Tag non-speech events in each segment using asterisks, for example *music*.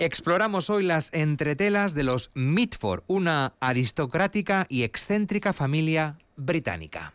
Exploramos hoy las entretelas de los Mitford, una aristocrática y excéntrica familia británica.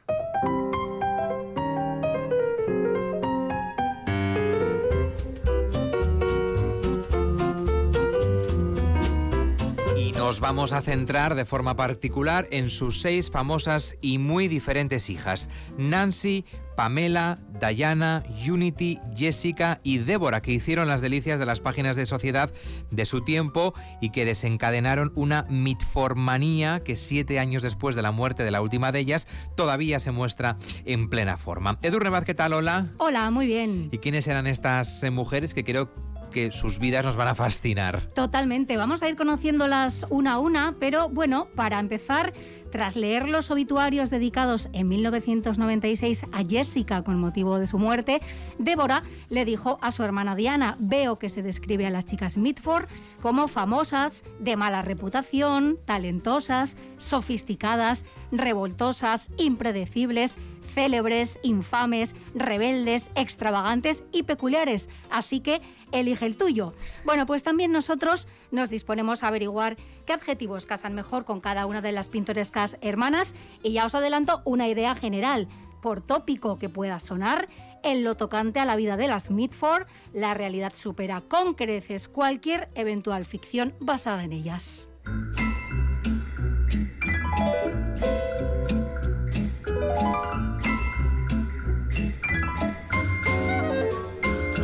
Y nos vamos a centrar de forma particular en sus seis famosas y muy diferentes hijas, Nancy, Pamela, Diana, Unity, Jessica y Débora, que hicieron las delicias de las páginas de sociedad de su tiempo y que desencadenaron una mitformanía que siete años después de la muerte de la última de ellas todavía se muestra en plena forma. Edu Remaz, ¿qué tal? Hola. Hola, muy bien. ¿Y quiénes eran estas eh, mujeres que creo que sus vidas nos van a fascinar? Totalmente, vamos a ir conociéndolas una a una, pero bueno, para empezar, tras leer los obituarios dedicados en 1996 a Jessica con motivo de su muerte, Débora le dijo a su hermana Diana, veo que se describe a las chicas Mitford como famosas, de mala reputación, talentosas, sofisticadas, revoltosas, impredecibles, célebres, infames, rebeldes, extravagantes y peculiares. Así que elige el tuyo. Bueno, pues también nosotros nos disponemos a averiguar qué adjetivos casan mejor con cada una de las pintorescas hermanas y ya os adelanto una idea general. Por tópico que pueda sonar, en lo tocante a la vida de las Mitford, la realidad supera con creces cualquier eventual ficción basada en ellas.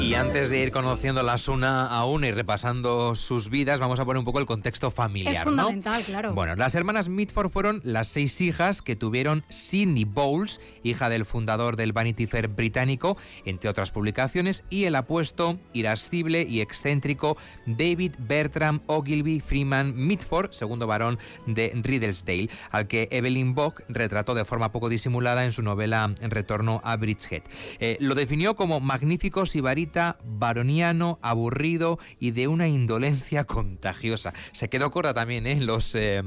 Y antes de ir conociéndolas una a una y repasando sus vidas, vamos a poner un poco el contexto familiar. Es fundamental, claro. Bueno, las hermanas Mitford fueron las seis hijas que tuvieron Sidney Bowles, hija del fundador del Vanity Fair británico, entre otras publicaciones, y el apuesto, irascible y excéntrico David Bertram Ogilvy Freeman Mitford, segundo varón de Riddlesdale, al que Evelyn Bock retrató de forma poco disimulada en su novela Retorno a Bridgehead. Eh, lo definió como magnífico sibarita baroniano, aburrido y de una indolencia *laughs* contagiosa. Se quedó corta también ¿eh? los... Eh,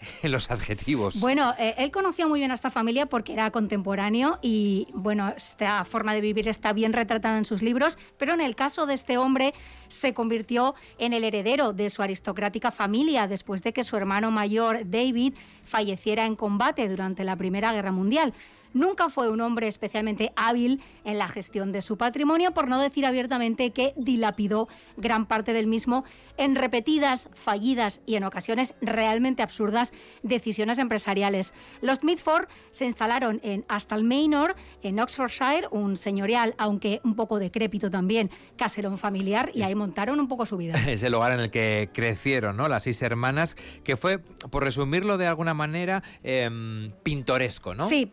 *laughs* los adjetivos. Bueno, eh, él conocía muy bien a esta familia porque era contemporáneo y, bueno, esta forma de vivir está bien retratada en sus libros, pero en el caso de este hombre se convirtió en el heredero de su aristocrática familia después de que su hermano mayor, David, falleciera en combate durante la Primera Guerra Mundial. Nunca fue un hombre especialmente hábil en la gestión de su patrimonio, por no decir abiertamente que dilapidó gran parte del mismo en repetidas, fallidas y en ocasiones realmente absurdas decisiones empresariales. Los Mitford se instalaron en Astal Manor, en Oxfordshire, un señorial, aunque un poco decrépito también, caserón familiar, y ahí montaron un poco su vida. *laughs* Es el lugar en el que crecieron, ¿no? Las seis hermanas, que fue, por resumirlo de alguna manera, eh, pintoresco, ¿no? Sí,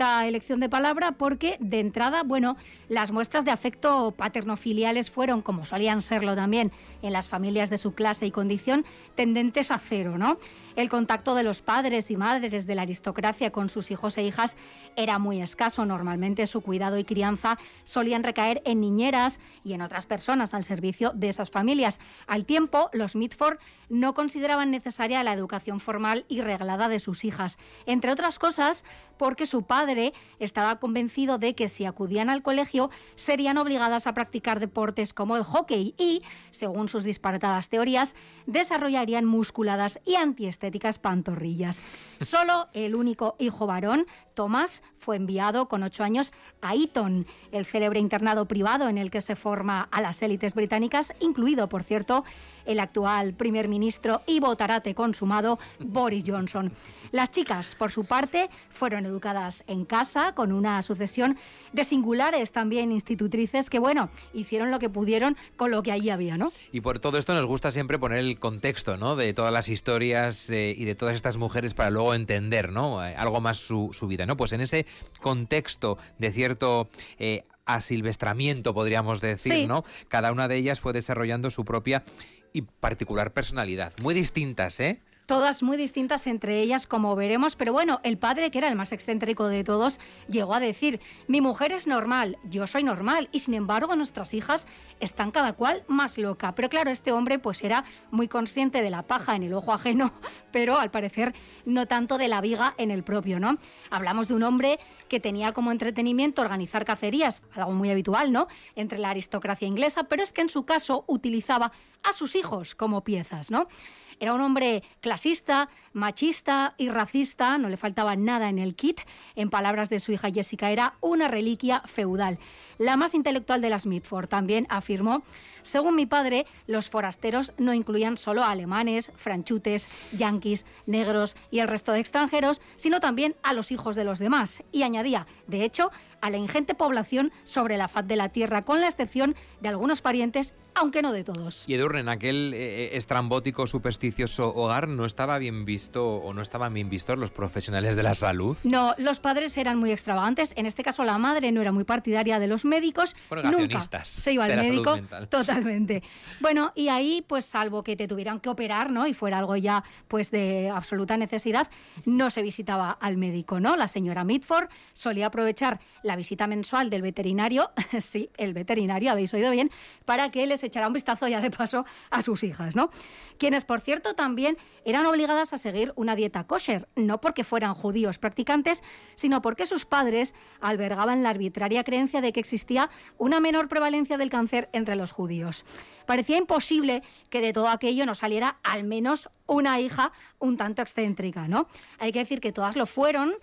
perfecta elección de palabra porque de entrada, bueno, las muestras de afecto paternofiliales fueron, como solían serlo también en las familias de su clase y condición, tendentes a cero, ¿no? El contacto de los padres y madres de la aristocracia con sus hijos e hijas era muy escaso. Normalmente su cuidado y crianza solían recaer en niñeras y en otras personas al servicio de esas familias. Al tiempo, los Mitford no consideraban necesaria la educación formal y reglada de sus hijas, entre otras cosas porque su padre estaba convencido de que si acudían al colegio serían obligadas a practicar deportes como el hockey y, según sus disparatadas teorías, desarrollarían musculadas y antiestéticas pantorrillas. Solo el único hijo varón, Thomas, fue enviado con ocho años a Eton, el célebre internado privado en el que se forma a las élites británicas, incluido, por cierto, el actual primer ministro y votarate consumado Boris Johnson. Las chicas, por su parte, fueron educadas en casa con una sucesión de singulares también institutrices que, bueno, hicieron lo que pudieron con lo que allí había, ¿no? Y por todo esto nos gusta siempre poner el contexto, ¿no? De todas las historias eh, y de todas estas mujeres para luego entender, ¿no? Eh, algo más su, su, vida, ¿no? Pues en ese contexto de cierto... Eh, asilvestramiento, podríamos decir, Sí. ¿no? Cada una de ellas fue desarrollando su propia y particular personalidad. Muy distintas, ¿eh? Todas muy distintas entre ellas, como veremos, pero bueno, el padre, que era el más excéntrico de todos, llegó a decir, mi mujer es normal, yo soy normal, y sin embargo nuestras hijas están cada cual más loca. Pero claro, este hombre pues era muy consciente de la paja en el ojo ajeno, *laughs* pero al parecer no tanto de la viga en el propio, ¿no? Hablamos de un hombre que tenía como entretenimiento organizar cacerías, algo muy habitual, ¿no? Entre la aristocracia inglesa, pero es que en su caso utilizaba a sus hijos como piezas, ¿no? Era un hombre clasista, machista y racista, no le faltaba nada en el kit. En palabras de su hija Jessica, era una reliquia feudal. La más intelectual de las Mitford también afirmó, según mi padre, los forasteros no incluían solo a alemanes, franchutes, yanquis, negros y el resto de extranjeros, sino también a los hijos de los demás. Y añadía, de hecho, a la ingente población sobre la faz de la tierra, con la excepción de algunos parientes aunque no de todos. Y Edurne, en aquel eh, eh, estrambótico, supersticioso hogar no estaba bien visto o no estaban bien vistos los profesionales de la salud. No, los padres eran muy extravagantes. En este caso, la madre no era muy partidaria de los médicos. Nunca se iba al médico. Totalmente. Bueno, y ahí, pues salvo que te tuvieran que operar, ¿no? Y fuera algo ya, pues de absoluta necesidad, no se visitaba al médico, ¿no? La señora Mitford solía aprovechar la visita mensual del veterinario, *laughs* sí, el veterinario, habéis oído bien, para que les echará un vistazo ya de paso a sus hijas, ¿no? Quienes, por cierto, también eran obligadas a seguir una dieta kosher, no porque fueran judíos practicantes, sino porque sus padres albergaban la arbitraria creencia de que existía una menor prevalencia del cáncer entre los judíos. Parecía imposible que de todo aquello no saliera al menos una hija un tanto excéntrica, ¿no? Hay que decir que todas lo fueron,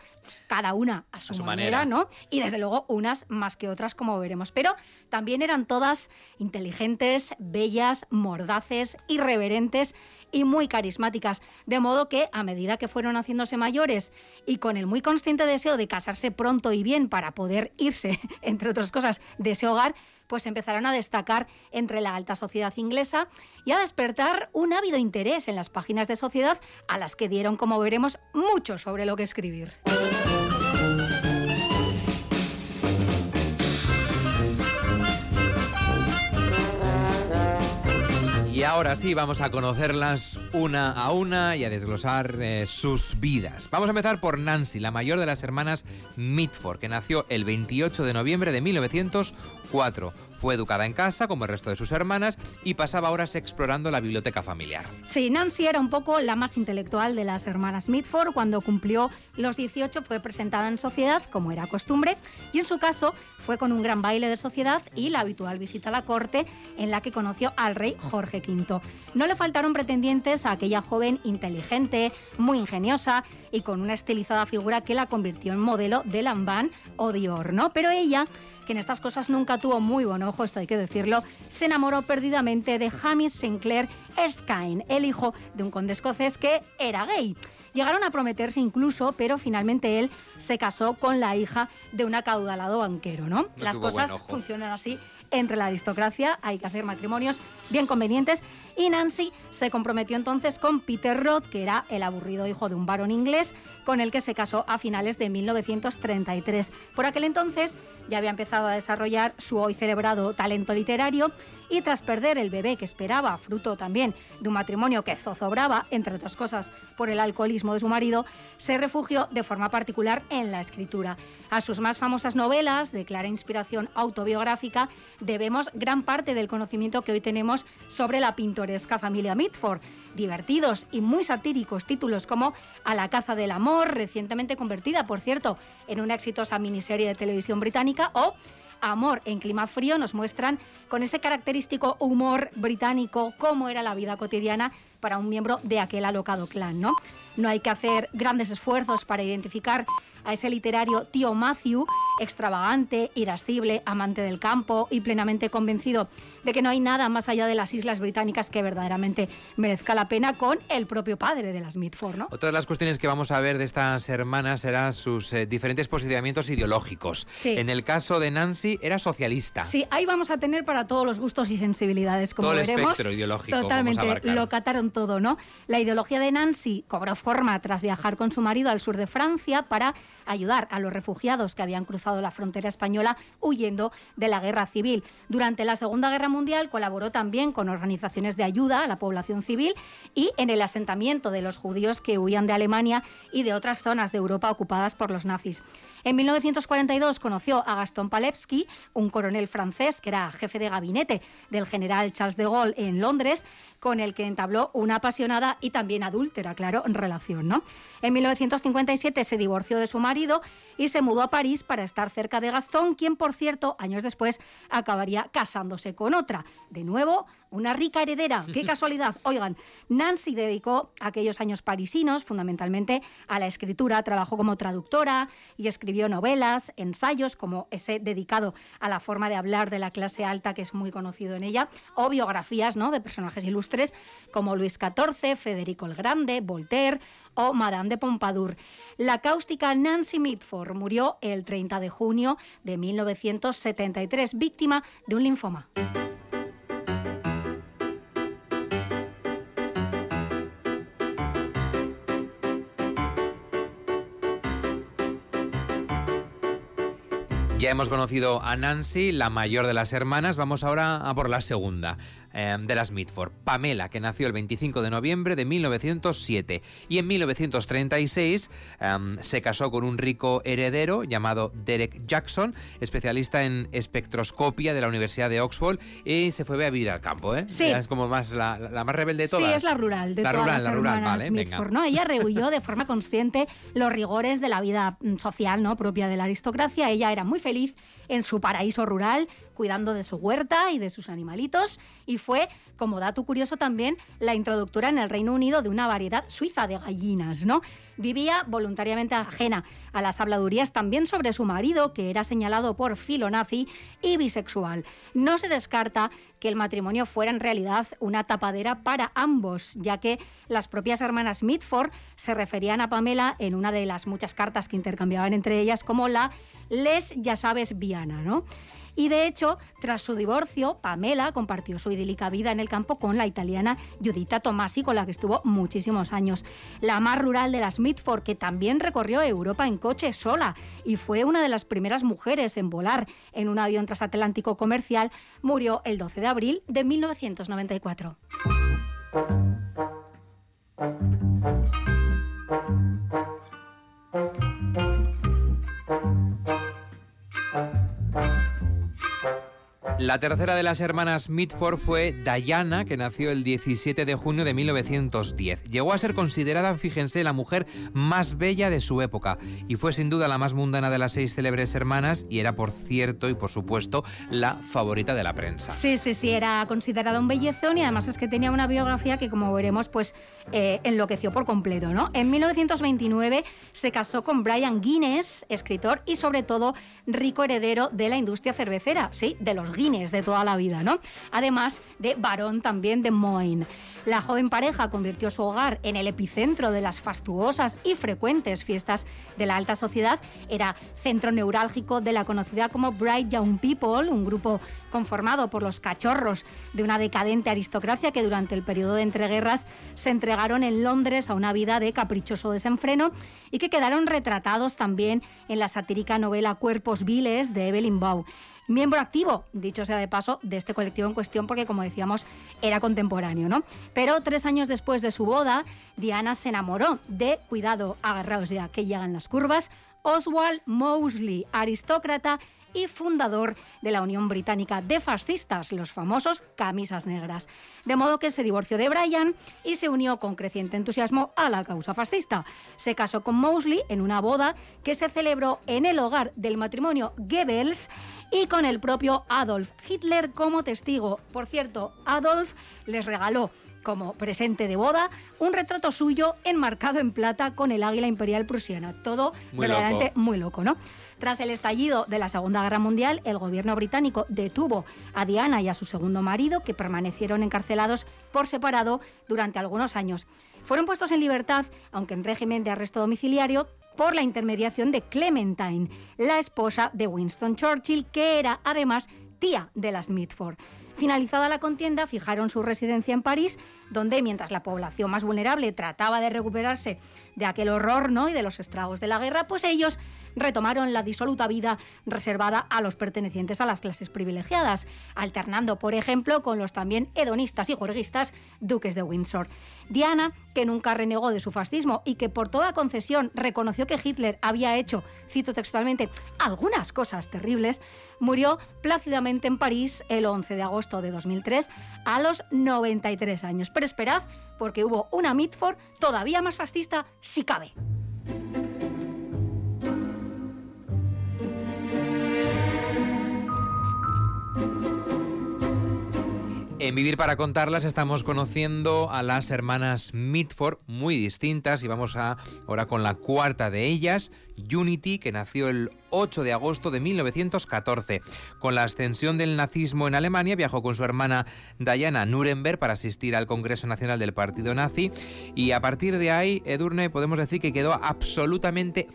cada una a su, manera, ¿no? Y desde luego unas más que otras, como veremos. Pero también eran todas inteligentes, bellas, mordaces, irreverentes y muy carismáticas. De modo que a medida que fueron haciéndose mayores y con el muy consciente deseo de casarse pronto y bien para poder irse, *laughs* entre otras cosas, de ese hogar, pues empezaron a destacar entre la alta sociedad inglesa y a despertar un ávido interés en las páginas de sociedad a las que dieron, como veremos, mucho sobre lo que escribir. Y ahora sí, vamos a conocerlas una a una y a desglosar eh, sus vidas. Vamos a empezar por Nancy, la mayor de las hermanas Mitford, que nació el 28 de noviembre de 1904. Fue educada en casa, como el resto de sus hermanas, y pasaba horas explorando la biblioteca familiar. Sí, Nancy era un poco la más intelectual de las hermanas Mitford. Cuando cumplió los 18 fue presentada en sociedad, como era costumbre, y en su caso fue con un gran baile de sociedad y la habitual visita a la corte, en la que conoció al rey Jorge V. No le faltaron pretendientes a aquella joven inteligente, muy ingeniosa y con una estilizada figura que la convirtió en modelo de Lambán o Dior, ¿no? Pero ella que en estas cosas nunca tuvo muy buen ojo, esto hay que decirlo, se enamoró perdidamente de Hamish Sinclair Erskine, el hijo de un conde escocés que era gay. Llegaron a prometerse incluso, pero finalmente él se casó con la hija de un acaudalado banquero, ¿no? Las cosas funcionan así entre la aristocracia, hay que hacer matrimonios bien convenientes y Nancy se comprometió entonces con Peter Roth, que era el aburrido hijo de un varón inglés, con el que se casó a finales de 1933. Por aquel entonces ya había empezado a desarrollar su hoy celebrado talento literario y tras perder el bebé que esperaba, fruto también de un matrimonio que zozobraba, entre otras cosas, por el alcoholismo de su marido, se refugió de forma particular en la escritura. A sus más famosas novelas, de clara inspiración autobiográfica, debemos gran parte del conocimiento que hoy tenemos sobre la pintoresca familia Mitford. Divertidos y muy satíricos títulos como A la caza del amor, recientemente convertida, por cierto, en una exitosa miniserie de televisión británica, o Amor en clima frío nos muestran con ese característico humor británico cómo era la vida cotidiana para un miembro de aquel alocado clan, ¿no? No hay que hacer grandes esfuerzos para identificar a ese literario tío Matthew, extravagante, irascible, amante del campo y plenamente convencido de que no hay nada más allá de las islas británicas que verdaderamente merezca la pena con el propio padre de las Mitford. ¿no? Otra de las cuestiones que vamos a ver de estas hermanas serán sus eh, diferentes posicionamientos ideológicos. En el caso de Nancy era socialista. Sí, ahí vamos a tener para todos los gustos y sensibilidades, como Todo el espectro ideológico. Totalmente, lo cataron todo, ¿no? La ideología de Nancy cobró forma tras viajar con su marido al sur de Francia para ayudar a los refugiados que habían cruzado la frontera española huyendo de la guerra civil. Durante la Segunda Guerra Mundial colaboró también con organizaciones de ayuda a la población civil y en el asentamiento de los judíos que huían de Alemania y de otras zonas de Europa ocupadas por los nazis. En 1942 conoció a Gaston Palevsky, un coronel francés que era jefe de gabinete del general Charles de Gaulle en Londres, con el que entabló una apasionada y también adúltera, claro, relación. ¿no? En 1957 se divorció de su marido y se mudó a París para estar cerca de Gastón, quien, por cierto, años después acabaría casándose con otra. De nuevo, una rica heredera. ¡Qué *laughs* casualidad! Oigan, Nancy dedicó aquellos años parisinos fundamentalmente a la escritura. Trabajó como traductora y escribió novelas, ensayos como ese dedicado a la forma de hablar de la clase alta que es muy conocido en ella, o biografías ¿no? de personajes ilustres como Luis XIV, Federico el Grande, Voltaire o Madame de Pompadour. La cáustica Nancy Mitford murió el 30 de junio de 1973, víctima de un linfoma. Ya hemos conocido a Nancy, la mayor de las hermanas. Vamos ahora a por la segunda. Em, de las Mitford, Pamela, que nació el 25 de noviembre de 1907 y en 1936 em, se casó con un rico heredero llamado Derek Jackson, especialista en espectroscopia de la Universidad de Oxford y se fue a vivir al campo, ¿eh? Sí. Es como más la, más rebelde de todas. Sí, es la rural de la todas rural, las la rural, vale, Mitford, ¿no? Ella rehuyó de forma consciente los rigores de la vida mm, social, ¿no? propia de la aristocracia. Ella era muy feliz en su paraíso rural, cuidando de su huerta y de sus animalitos, y fue, como dato curioso también, la introductora en el Reino Unido de una variedad suiza de gallinas, ¿no? Vivía voluntariamente ajena a las habladurías también sobre su marido, que era señalado por filonazi y bisexual. No se descarta que el matrimonio fuera en realidad una tapadera para ambos, ya que las propias hermanas Mitford se referían a Pamela en una de las muchas cartas que intercambiaban entre ellas como la les ya sabes Viana, ¿no? Y de hecho, tras su divorcio, Pamela compartió su idílica vida en el campo con la italiana Giuditta Tomasi, con la que estuvo muchísimos años. La más rural de las Mitford, que también recorrió Europa en coche sola y fue una de las primeras mujeres en volar en un avión transatlántico comercial, murió el 12 de abril de 1994. La tercera de las hermanas Mitford fue Diana, que nació el 17 de junio de 1910. Llegó a ser considerada, fíjense, la mujer más bella de su época y fue sin duda la más mundana de las seis célebres hermanas y era, por cierto y por supuesto, la favorita de la prensa. Sí, sí, sí, era considerada un bellezón y además es que tenía una biografía que, como veremos, pues eh, enloqueció por completo, ¿no? En 1929 se casó con Brian Guinness, escritor y sobre todo rico heredero de la industria cervecera, sí, de los Guinness de toda la vida, ¿no? Además de varón también de Moine. La joven pareja convirtió su hogar en el epicentro de las fastuosas y frecuentes fiestas de la alta sociedad. Era centro neurálgico de la conocida como Bright Young People, un grupo conformado por los cachorros de una decadente aristocracia que durante el periodo de entreguerras se entregaron en Londres a una vida de caprichoso desenfreno y que quedaron retratados también en la satírica novela Cuerpos Viles de Evelyn Bow miembro activo, dicho sea de paso, de este colectivo en cuestión, porque como decíamos, era contemporáneo, ¿no? Pero tres años después de su boda, Diana se enamoró de, cuidado, agarraos ya que llegan las curvas, Oswald Mosley, aristócrata y fundador de la Unión Británica de Fascistas, los famosos camisas negras. De modo que se divorció de Brian y se unió con creciente entusiasmo a la causa fascista. Se casó con Mosley en una boda que se celebró en el hogar del matrimonio Goebbels y con el propio Adolf Hitler como testigo. Por cierto, Adolf les regaló como presente de boda un retrato suyo enmarcado en plata con el águila imperial prusiana. Todo verdaderamente muy loco, ¿no? Tras el estallido de la Segunda Guerra Mundial, el gobierno británico detuvo a Diana y a su segundo marido, que permanecieron encarcelados por separado durante algunos años. Fueron puestos en libertad, aunque en régimen de arresto domiciliario, por la intermediación de Clementine, la esposa de Winston Churchill, que era además tía de las Mitford. Finalizada la contienda, fijaron su residencia en París, donde mientras la población más vulnerable trataba de recuperarse de aquel horror ¿no? y de los estragos de la guerra, pues ellos retomaron la disoluta vida reservada a los pertenecientes a las clases privilegiadas, alternando, por ejemplo, con los también hedonistas y juerguistas duques de Windsor. Diana, que nunca renegó de su fascismo y que por toda concesión reconoció que Hitler había hecho, cito textualmente, algunas cosas terribles, murió plácidamente en París el 11 de agosto de 2003 a los 93 años. Pero esperad, porque hubo una Mitford todavía más fascista, si cabe. En Vivir para contarlas estamos conociendo a las hermanas Mitford, muy distintas, y vamos a, ahora con la cuarta de ellas, Unity, que nació el 8 de agosto de 1914. Con la ascensión del nazismo en Alemania, viajó con su hermana Diana Nuremberg para asistir al Congreso Nacional del Partido Nazi y a partir de ahí, Edurne, podemos decir que quedó absolutamente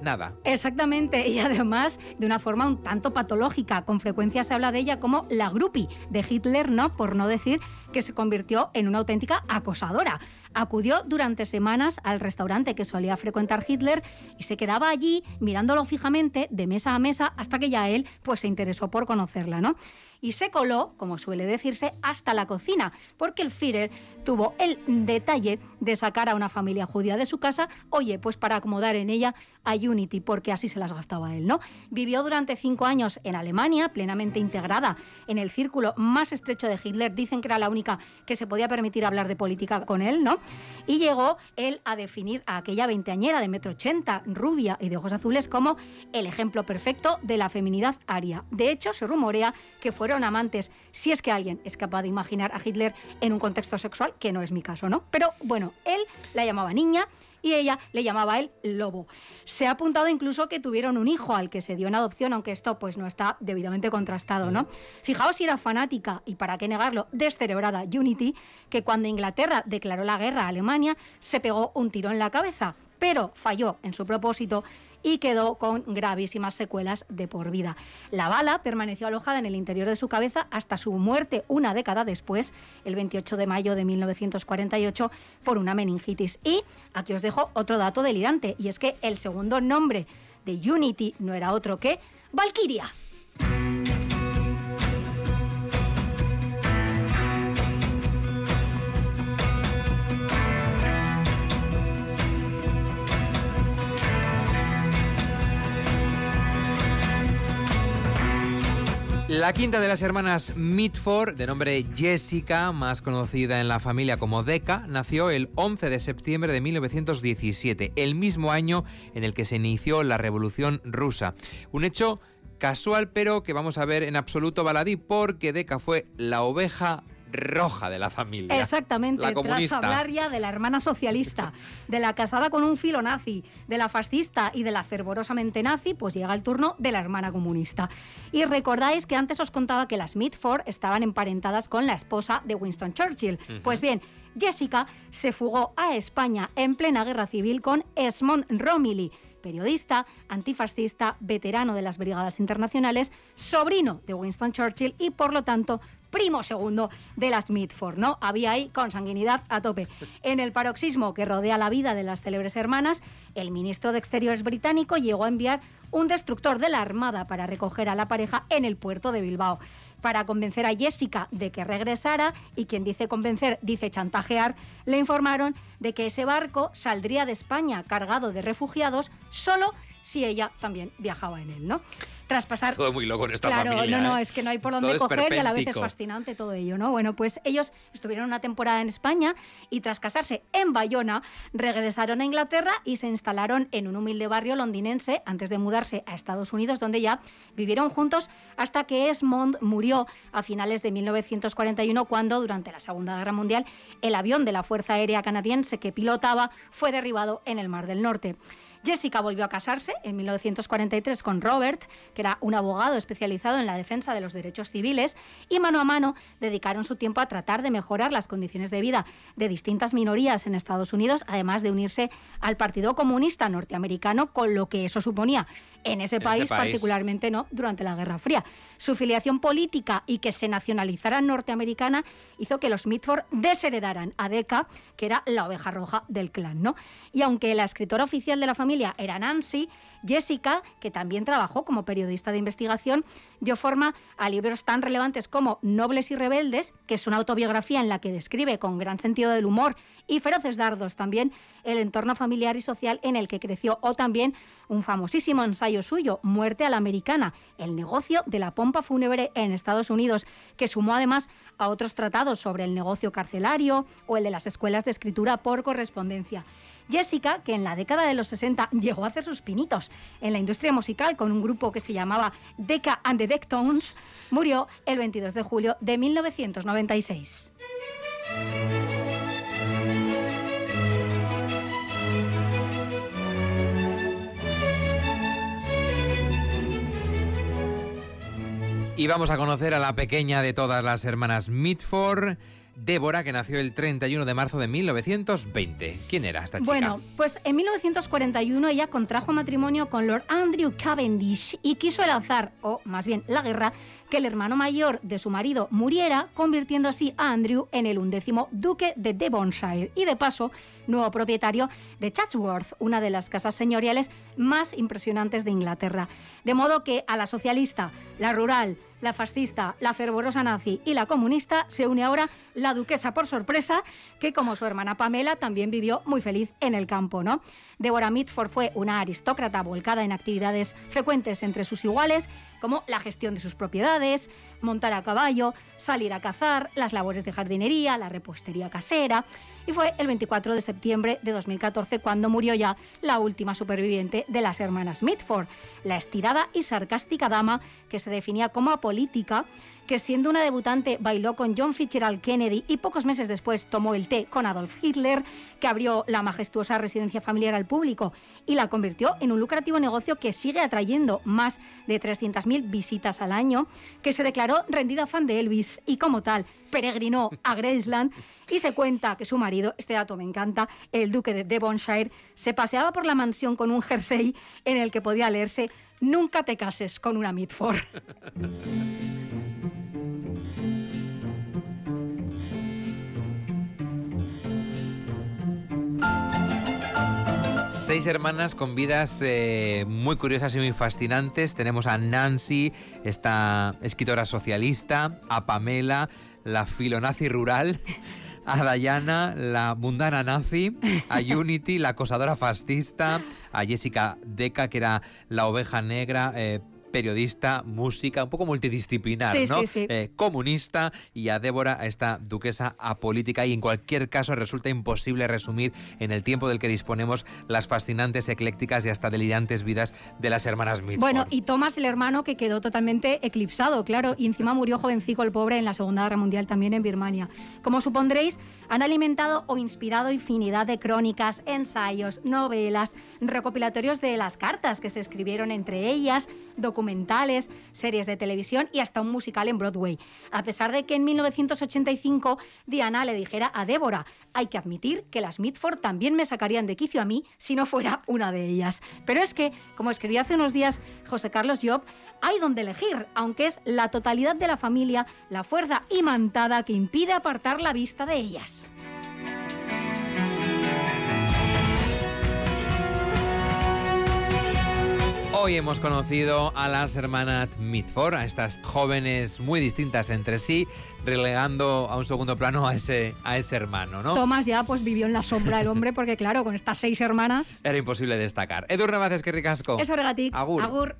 fascinada. Exactamente, y además de una forma un tanto patológica. Con frecuencia se habla de ella como la groupie de Hitler, ¿no? Por no decir que se convirtió en una auténtica acosadora. Acudió durante semanas al restaurante que solía frecuentar Hitler y se quedaba allí mirándolo fijamente de mesa a mesa hasta que ya él pues se interesó por conocerla, ¿no? Y se coló, como suele decirse, hasta la cocina, porque el Führer tuvo el detalle de sacar a una familia judía de su casa, oye, pues para acomodar en ella a Unity, porque así se las gastaba él, ¿no? Vivió durante cinco años en Alemania, plenamente integrada en el círculo más estrecho de Hitler, dicen que era la única que se podía permitir hablar de política con él, ¿no? Y llegó él a definir a aquella veinteañera de metro ochenta, rubia y de ojos azules, como el ejemplo perfecto de la feminidad aria. De hecho, se rumorea que fue amantes, si es que alguien es capaz de imaginar a Hitler en un contexto sexual, que no es mi caso, ¿no? Pero bueno, él la llamaba niña y ella le llamaba a él lobo. Se ha apuntado incluso que tuvieron un hijo al que se dio en adopción, aunque esto pues no está debidamente contrastado, ¿no? Fijaos si era fanática, y para qué negarlo, descerebrada Unity, que cuando Inglaterra declaró la guerra a Alemania, se pegó un tiro en la cabeza, pero falló en su propósito y quedó con gravísimas secuelas de por vida. La bala permaneció alojada en el interior de su cabeza hasta su muerte una década después, el 28 de mayo de 1948, por una meningitis. Y aquí os dejo otro dato delirante, y es que el segundo nombre de Unity no era otro que Valkyria. La quinta de las hermanas Mitford, de nombre Jessica, más conocida en la familia como Deca, nació el 11 de septiembre de 1917, el mismo año en el que se inició la Revolución Rusa. Un hecho casual, pero que vamos a ver en absoluto baladí, porque Deca fue la oveja roja de la familia. Exactamente, tras hablar ya de la hermana socialista, de la casada con un filo nazi, de la fascista y de la fervorosamente nazi, pues llega el turno de la hermana comunista. Y recordáis que antes os contaba que las Mitford estaban emparentadas con la esposa de Winston Churchill. Pues bien, Jessica se fugó a España en plena guerra civil con Esmond Romilly periodista, antifascista, veterano de las Brigadas Internacionales, sobrino de Winston Churchill y por lo tanto primo segundo de las Mitford, ¿no? Había ahí consanguinidad a tope. En el paroxismo que rodea la vida de las célebres hermanas, el ministro de Exteriores británico llegó a enviar un destructor de la Armada para recoger a la pareja en el puerto de Bilbao para convencer a Jessica de que regresara y quien dice convencer dice chantajear, le informaron de que ese barco saldría de España cargado de refugiados solo si ella también viajaba en él, ¿no? tras pasar... Todo muy loco en esta claro, familia. no, no, ¿eh? es que no hay por dónde coger y a la vez es fascinante todo ello, ¿no? Bueno, pues ellos estuvieron una temporada en España y tras casarse en Bayona, regresaron a Inglaterra y se instalaron en un humilde barrio londinense antes de mudarse a Estados Unidos, donde ya vivieron juntos hasta que Esmond murió a finales de 1941, cuando durante la Segunda Guerra Mundial el avión de la Fuerza Aérea Canadiense que pilotaba fue derribado en el Mar del Norte. Jessica volvió a casarse en 1943 con Robert, que era un abogado especializado en la defensa de los derechos civiles, y mano a mano dedicaron su tiempo a tratar de mejorar las condiciones de vida de distintas minorías en Estados Unidos, además de unirse al Partido Comunista Norteamericano, con lo que eso suponía en ese, país, particularmente no durante la Guerra Fría. Su filiación política y que se nacionalizara norteamericana hizo que los Mitford desheredaran a Decca, que era la oveja roja del clan, ¿no? Y aunque la escritora oficial de la familia era Nancy, Jessica, que también trabajó como periodista de investigación, dio forma a libros tan relevantes como Nobles y Rebeldes, que es una autobiografía en la que describe con gran sentido del humor y feroces dardos también el entorno familiar y social en el que creció, o también un famosísimo ensayo suyo, Muerte a la Americana, el negocio de la pompa fúnebre en Estados Unidos, que sumó además a otros tratados sobre el negocio carcelario o el de las escuelas de escritura por correspondencia. Jessica, que en la década de los 60 llegó a hacer sus pinitos en la industria musical con un grupo que se llamaba Decca and the Dectones, murió el 22 de julio de 1996. Y vamos a conocer a la pequeña de todas las hermanas Mitford. Débora, que nació el 31 de marzo de 1920. ¿Quién era esta chica? Bueno, pues en 1941 ella contrajo matrimonio con Lord Andrew Cavendish y quiso el azar, o más bien la guerra, que el hermano mayor de su marido muriera, convirtiendo así a Andrew en el undécimo duque de Devonshire y de paso nuevo propietario de Chatsworth, una de las casas señoriales más impresionantes de Inglaterra. De modo que a la socialista, la rural, la fascista, la fervorosa nazi y la comunista, se une ahora la duquesa por sorpresa, que como su hermana Pamela también vivió muy feliz en el campo, ¿no? Deborah Mitford fue una aristócrata volcada en actividades frecuentes entre sus iguales, como la gestión de sus propiedades, montar a caballo, salir a cazar, las labores de jardinería, la repostería casera. Y fue el 24 de septiembre de 2014 cuando murió ya la última superviviente de las hermanas Mitford, la estirada y sarcástica dama que se definía como apolítica que siendo una debutante bailó con John Fitzgerald Kennedy y pocos meses después tomó el té con Adolf Hitler, que abrió la majestuosa residencia familiar al público y la convirtió en un lucrativo negocio que sigue atrayendo más de 300.000 visitas al año, que se declaró rendida fan de Elvis y como tal peregrinó a Graceland y se cuenta que su marido, este dato me encanta, el duque de Devonshire, se paseaba por la mansión con un jersey en el que podía leerse Nunca te cases con una Mitford. *laughs* Seis hermanas con vidas eh, muy curiosas y muy fascinantes. Tenemos a Nancy, esta escritora socialista, a Pamela, la filonazi rural, a Diana, la mundana nazi, a *laughs* Unity, la acosadora fascista, a Jessica Deca, que era la oveja negra, eh, periodista, música, un poco multidisciplinar, ¿no? Eh, comunista y a Débora, a esta duquesa apolítica y en cualquier caso resulta imposible resumir en el tiempo del que disponemos las fascinantes, eclécticas y hasta delirantes vidas de las hermanas Mitford. Bueno, y Thomas, el hermano, que quedó totalmente eclipsado, claro, y encima murió jovencico el pobre en la Segunda Guerra Mundial también en Birmania. Como supondréis, han alimentado o inspirado infinidad de crónicas, ensayos, novelas, recopilatorios de las cartas que se escribieron entre ellas, documentales, series de televisión y hasta un musical en Broadway. A pesar de que en 1985 Diana le dijera a Débora, hay que admitir que las Mitford también me sacarían de quicio a mí si no fuera una de ellas. Pero es que, como escribió hace unos días José Carlos Job, hay donde elegir, aunque es la totalidad de la familia la fuerza imantada que impide apartar la vista de ellas. Hoy hemos conocido a las hermanas Mitford, a estas jóvenes muy distintas entre sí, relegando a un segundo plano a ese, a ese hermano, ¿no? Tomás ya pues vivió en la sombra del hombre porque claro, con estas seis hermanas... Era imposible destacar. Edu Navas, que ricasco. Eso regatic. Agur. Agur.